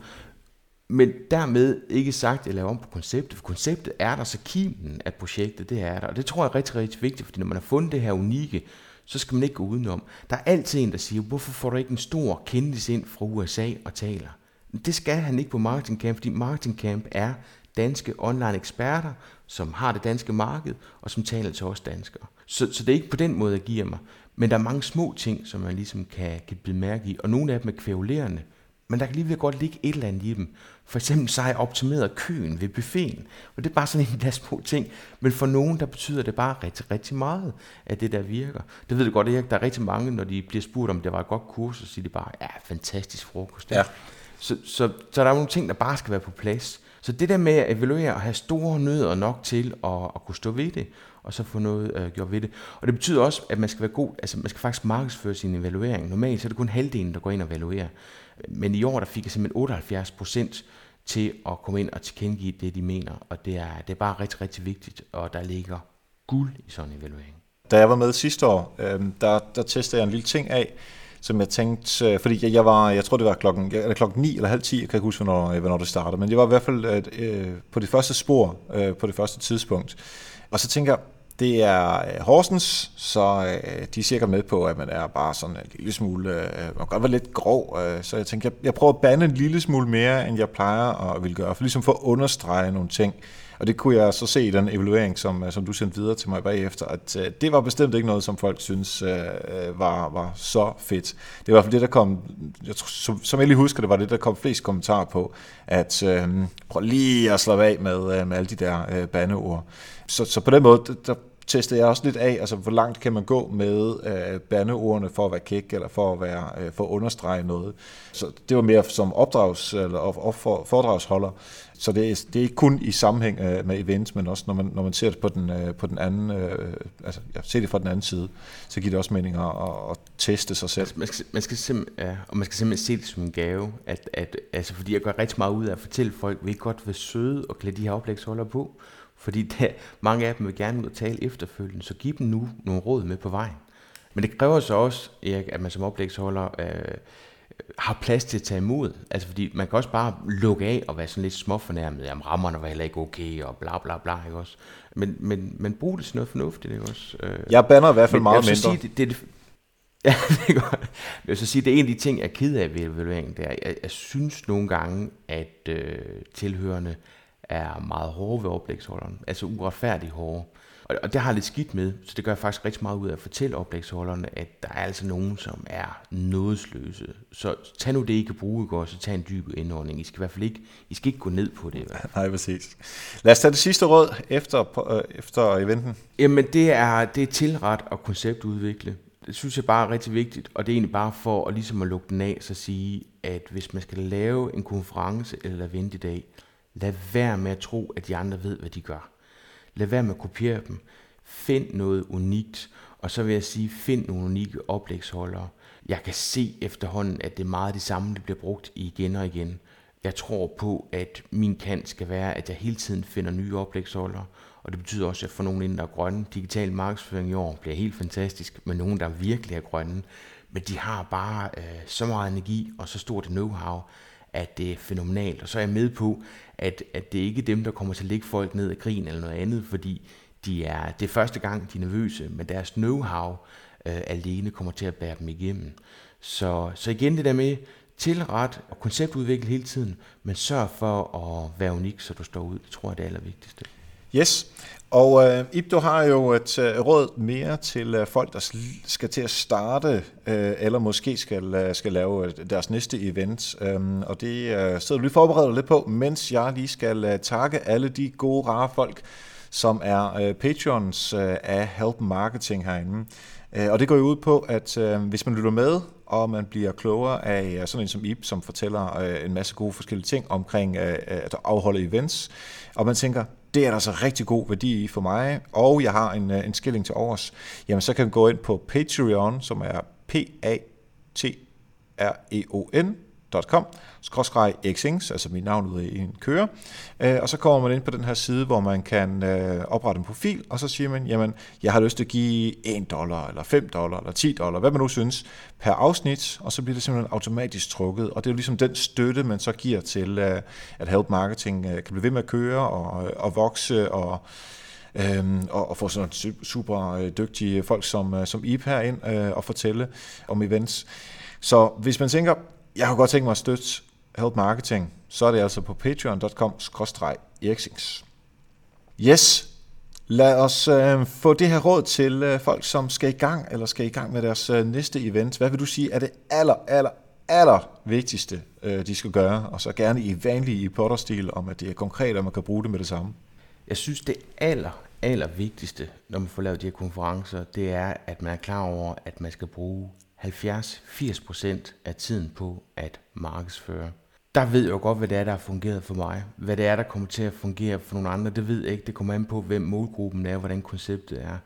Men dermed ikke sagt, at jeg laver om på konceptet, for konceptet er der, så kimen af projektet, det er der. Og det tror jeg er rigtig, rigtig vigtigt, fordi når man har fundet det her unikke, så skal man ikke gå udenom. Der er altid en, der siger, hvorfor får du ikke en stor kendis ind fra USA og taler? Det skal han ikke på Marketing Camp, fordi Marketing Camp er danske online eksperter, som har det danske marked, og som taler til os danskere. Så, så det er ikke på den måde, jeg giver mig. Men der er mange små ting, som man ligesom kan, kan blive mærke i, og nogle af dem er kvævlerende. Men der kan lige godt ligge et eller andet i dem. For eksempel så har jeg optimeret køen ved buffeten. Og det er bare sådan en af små ting. Men for nogen, der betyder det bare rigtig, rigtig meget, at det der virker. Det ved du godt, at der er rigtig mange, når de bliver spurgt, om det var et godt kurs, så siger de bare, ja, fantastisk frokost. Ja. Så, så, så der er nogle ting, der bare skal være på plads. Så det der med at evaluere og have store nødder nok til at, at kunne stå ved det, og så få noget øh, gjort ved det. Og det betyder også, at man skal være god, altså man skal faktisk markedsføre sin evaluering. Normalt så er det kun halvdelen, der går ind og evaluerer. Men i år der fik jeg simpelthen 78 procent til at komme ind og tilkendegive det, de mener. Og det er, det er bare rigtig, rigtig vigtigt, og der ligger guld i sådan en evaluering. Da jeg var med sidste år, øh, der, der testede jeg en lille ting af, som jeg tænkte, øh, fordi jeg, jeg var, jeg tror det var klokken, eller klokken 9 eller halv 10, jeg kan ikke huske, hvornår, øh, hvornår det startede, men jeg var i hvert fald øh, øh, på det første spor, øh, på det første tidspunkt. Og så tænker jeg, det er øh, Horsens, så øh, de er cirka med på, at man er bare sådan en lille smule, øh, man kan godt være lidt grov, så jeg tænker, jeg, jeg prøver at bande en lille smule mere, end jeg plejer at vil gøre, for ligesom for at understrege nogle ting. Og det kunne jeg så se i den evaluering, som, øh, som du sendte videre til mig bagefter, at øh, det var bestemt ikke noget, som folk synes øh, øh var, var så fedt. Det var i hvert fald det, der kom, jeg tror, som, som jeg lige husker, det var det, der kom flest kommentarer på, at øh, prøv lige at slå af med, øh, med alle de der øh, bandeord. Så, så på den måde, der, testede jeg også lidt af, altså hvor langt kan man gå med øh, bandeordene for at være kæk, eller for at, være, øh, for at understrege noget. Så det var mere som opdrags, eller op, for, foredragsholder. Så det er, det er ikke kun i sammenhæng øh, med events, men også når man, når man ser det på den, øh, på den anden, øh, altså jeg ser det fra den anden side, så giver det også mening at, at, at teste sig selv. Man skal, man skal simpelthen, ja, og man skal simpelthen se det som en gave, at, at, altså fordi jeg gør rigtig meget ud af at fortælle folk, vi godt vil søde og klæde de her oplægsholder på, fordi der, mange af dem vil gerne ud og tale efterfølgende, så giv dem nu nogle råd med på vejen. Men det kræver så også, Erik, at man som oplægsholder øh, har plads til at tage imod. Altså fordi man kan også bare lukke af og være sådan lidt småfornærmet. Jamen rammerne var heller ikke okay, og bla bla bla, ikke også? Men, men, men brug det til noget fornuftigt, ikke også? Øh, jeg banner i hvert fald meget mindre. Sige, det, det, det, Ja, det er godt. Jeg vil så sige, det er en af de ting, jeg er ked af ved evalueringen. Det er, jeg, jeg synes nogle gange, at øh, tilhørende er meget hårde ved oplægsholderen. Altså uretfærdigt hårde. Og, og det har jeg lidt skidt med, så det gør jeg faktisk rigtig meget ud af at fortælle oplægsholderne, at der er altså nogen, som er nådesløse. Så tag nu det, I kan bruge, går, så tag en dyb indånding. I skal i hvert fald ikke, I skal ikke gå ned på det. Nej, præcis. Lad os tage det sidste råd efter, øh, efter eventen. Jamen, det er, det er tilret og konceptudvikle. Det synes jeg bare er rigtig vigtigt, og det er egentlig bare for at, ligesom at lukke den af, så sige, at hvis man skal lave en konference eller event i dag, Lad være med at tro, at de andre ved, hvad de gør. Lad være med at kopiere dem. Find noget unikt, og så vil jeg sige, find nogle unikke oplægsholdere. Jeg kan se efterhånden, at det er meget det samme, der bliver brugt igen og igen. Jeg tror på, at min kant skal være, at jeg hele tiden finder nye oplægsholdere, og det betyder også, at for nogle der er grønne, digital markedsføring i år bliver helt fantastisk, med nogen, der virkelig er grønne, men de har bare øh, så meget energi og så stort know-how, at det er fænomenalt. Og så er jeg med på, at, at det ikke er dem, der kommer til at lægge folk ned af grin eller noget andet, fordi de er, det er første gang, de er nervøse, men deres know-how øh, alene kommer til at bære dem igennem. Så, så igen det der med, tilret og konceptudvikle hele tiden, men sørg for at være unik, så du står ud. Det tror jeg er det allervigtigste. Yes, og øh, Ib, du har jo et øh, råd mere til øh, folk, der skal til at starte, øh, eller måske skal, øh, skal lave øh, deres næste event. Um, og det øh, sidder du lige forberedt lidt på, mens jeg lige skal øh, takke alle de gode, rare folk, som er øh, patrons øh, af Help Marketing herinde. Øh, og det går jo ud på, at øh, hvis man lytter med, og man bliver klogere af øh, sådan en som Ib, som fortæller øh, en masse gode forskellige ting omkring øh, øh at afholde events, og man tænker, det er der så rigtig god værdi i for mig, og jeg har en, øh, en skilling til overs, jamen så kan du gå ind på Patreon, som er P-A-T-R-E-O-N, com skråstreg xings, altså mit navn ud i en kører. Øh, og så kommer man ind på den her side, hvor man kan øh, oprette en profil, og så siger man, jamen, jeg har lyst til at give 1 dollar, eller 5 dollar, eller 10 dollar, hvad man nu synes, per afsnit, og så bliver det simpelthen automatisk trukket. Og det er jo ligesom den støtte, man så giver til, øh, at Help Marketing øh, kan blive ved med at køre og, øh, og vokse, og øhm, og, og få sådan super øh, dygtige folk som, som Ip her ind øh, og fortælle om events. Så hvis man tænker, jeg har godt tænkt mig at støtte Help Marketing, så er det altså på patreon.com-eriksings. Yes, lad os øh, få det her råd til øh, folk, som skal i gang, eller skal i gang med deres øh, næste event. Hvad vil du sige er det aller, aller, aller vigtigste, øh, de skal gøre, og så gerne i vanlig i potterstil, om at det er konkret, og man kan bruge det med det samme? Jeg synes, det aller, aller vigtigste, når man får lavet de her konferencer, det er, at man er klar over, at man skal bruge 70-80% af tiden på at markedsføre. Der ved jeg jo godt, hvad det er, der har fungeret for mig. Hvad det er, der kommer til at fungere for nogle andre, det ved jeg ikke. Det kommer an på, hvem målgruppen er, hvordan konceptet er.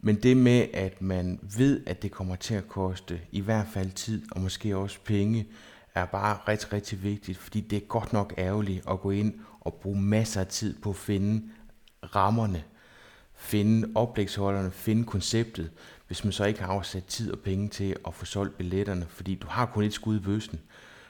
Men det med, at man ved, at det kommer til at koste i hvert fald tid, og måske også penge, er bare rigtig, rigtig vigtigt, fordi det er godt nok ærgerligt at gå ind og bruge masser af tid på at finde rammerne, finde oplægsholderne, finde konceptet, hvis man så ikke har afsat tid og penge til at få solgt billetterne, fordi du har kun et skud i bøssen.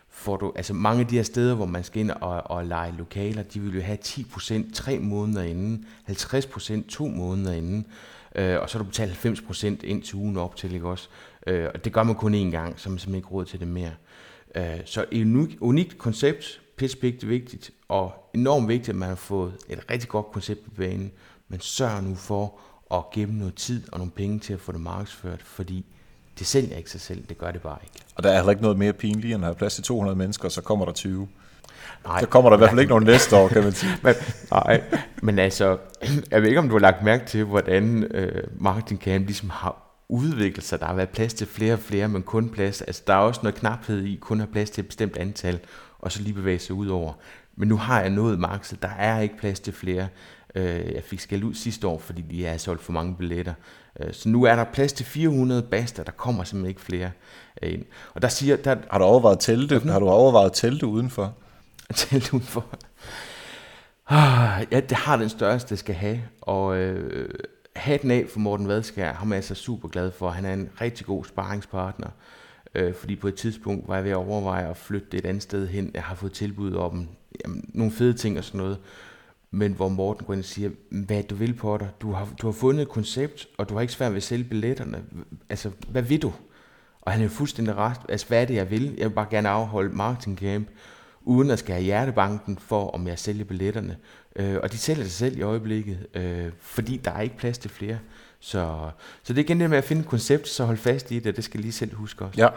Får du, altså mange af de her steder, hvor man skal ind og, og lege lokaler, de vil jo have 10% tre måneder inden, 50% to måneder inden, øh, og så har du betalt 90% ind til ugen op til, ikke også? Øh, og det gør man kun én gang, så man simpelthen ikke råd til det mere. Øh, så et unikt, unikt koncept, pitch vigtigt, og enormt vigtigt, at man har fået et rigtig godt koncept på banen, men sørg nu for og gemme noget tid og nogle penge til at få det markedsført, fordi det sælger ikke sig selv, det gør det bare ikke. Og der er heller ikke noget mere pinligt, end at have plads til 200 mennesker, og så kommer der 20. Nej. Så kommer der i hvert fald ikke nogen næste år, kan man sige. men, nej, men altså, jeg ved ikke, om du har lagt mærke til, hvordan øh, Marketing Camp ligesom har udviklet sig. Der har været plads til flere og flere, men kun plads. Altså, der er også noget knaphed i, kun har plads til et bestemt antal, og så lige bevæge sig ud over. Men nu har jeg nået markedet. Der er ikke plads til flere. Øh, jeg fik skæld ud sidste år, fordi de har solgt for mange billetter. Øh, så nu er der plads til 400 baster, der kommer simpelthen ikke flere øh, ind. Og der siger, der, har du overvejet telte? Har du overvejet telte udenfor? Telte udenfor? Ah, ja, det har den største, det skal have. Og øh, hatten af for Morten Vadskær, ham er jeg så super glad for. Han er en rigtig god sparringspartner. Øh, fordi på et tidspunkt var jeg ved at overveje at flytte det et andet sted hen. Jeg har fået tilbud om jamen, nogle fede ting og sådan noget men hvor Morten går ind og siger, hvad du vil på dig, du har, du har fundet et koncept, og du har ikke svært ved at sælge billetterne, altså hvad vil du? Og han er fuldstændig ret, altså hvad er det jeg vil? Jeg vil bare gerne afholde marketing camp, uden at skal have hjertebanken for, om jeg sælger billetterne. Øh, og de sælger sig selv i øjeblikket, øh, fordi der er ikke plads til flere. Så, så det er igen det med at finde et koncept, så hold fast i det, det skal lige selv huske også. Ja,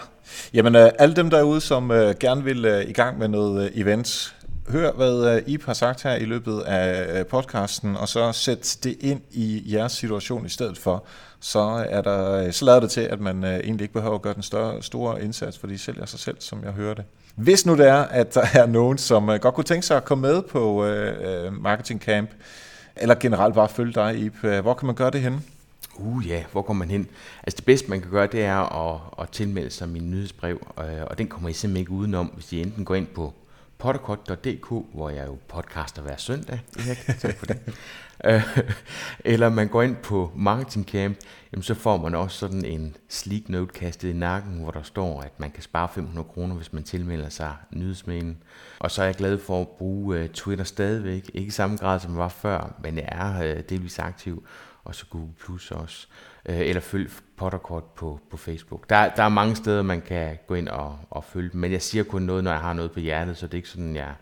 jamen øh, alle dem derude, som øh, gerne vil øh, i gang med noget øh, events, hør, hvad øh, I Ip har sagt her i løbet af øh, podcasten, og så sæt det ind i jeres situation i stedet for. Så, er der, øh, så lader det til, at man egentlig ikke behøver at gøre den større, store indsats, for de sælger sig selv, som jeg hører det. Hvis nu det er, at der er nogen, som godt kunne tænke sig at komme med på uh, Marketing Camp, eller generelt bare følge dig, Ip, hvor kan man gøre det henne? Uh ja, hvor kommer man hen? Altså det bedste man kan gøre, det er at, at tilmelde sig min nyhedsbrev, og den kommer I simpelthen ikke udenom, hvis I enten går ind på potterkort.dk, hvor jeg jo podcaster hver søndag. tak for det. Øh, eller man går ind på Marketing Camp, jamen så får man også sådan en sleek note kastet i nakken, hvor der står, at man kan spare 500 kroner, hvis man tilmelder sig nyhedsmailen. Og så er jeg glad for at bruge øh, Twitter stadigvæk. Ikke i samme grad, som jeg var før, men jeg er øh, delvis aktiv. og så Google Plus også. Eller følg Potterkort på, på Facebook. Der, der er mange steder, man kan gå ind og, og følge dem, men jeg siger kun noget, når jeg har noget på hjertet, så det er ikke sådan, jeg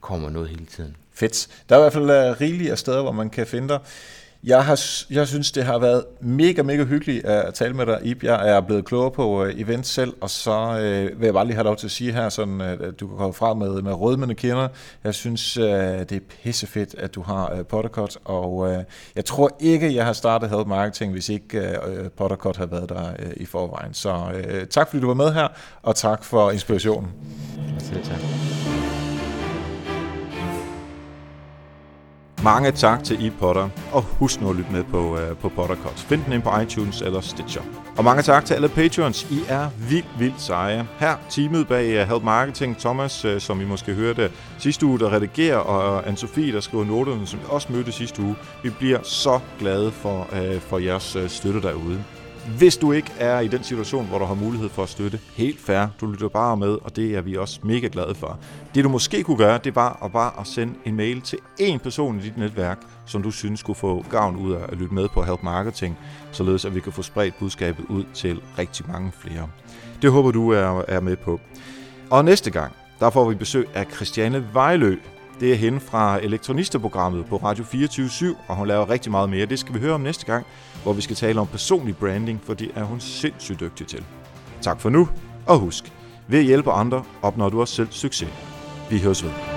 kommer noget hele tiden. Fedt. Der er i hvert fald rigelige rigeligt af steder, hvor man kan finde dig. Jeg, har, jeg synes, det har været mega, mega hyggeligt at tale med dig, Ib. Jeg er blevet klogere på uh, event selv, og så øh, vil jeg bare lige have lov til at sige her, sådan, at du kan komme fra med, med rødmende kinder. Jeg synes, øh, det er pissefedt, at du har øh, Pottercut, og øh, jeg tror ikke, jeg har startet Help Marketing, hvis ikke øh, øh Pottercut havde været der øh, i forvejen. Så øh, tak, fordi du var med her, og tak for inspirationen. Selv tak. Mange tak til I Potter, og husk nu at lytte med på, uh, på Pottercut. Find den ind på iTunes eller Stitcher. Og mange tak til alle patrons. I er vildt, vildt seje. Her teamet bag øh, Help Marketing, Thomas, øh, som I måske hørte sidste uge, der redigerer, og Anne-Sophie, der skriver noterne, som vi også mødte sidste uge. Vi bliver så glade for, for jeres støtte derude. Hvis du ikke er i den situation, hvor du har mulighed for at støtte, helt fair, du lytter bare med, og det er vi også mega glade for. Det du måske kunne gøre, det var at bare at sende en mail til en person i dit netværk, som du synes skulle få gavn ud af at lytte med på Help Marketing, således at vi kan få spredt budskabet ud til rigtig mange flere. Det håber du er, er med på. Og næste gang, der får vi besøg af Christiane Vejlø, det er hende fra Elektronisterprogrammet på Radio 24 og hun laver rigtig meget mere. Det skal vi høre om næste gang, hvor vi skal tale om personlig branding, for det er hun sindssygt dygtig til. Tak for nu, og husk, ved at hjælpe andre opnår du også selv succes. Vi høres ved.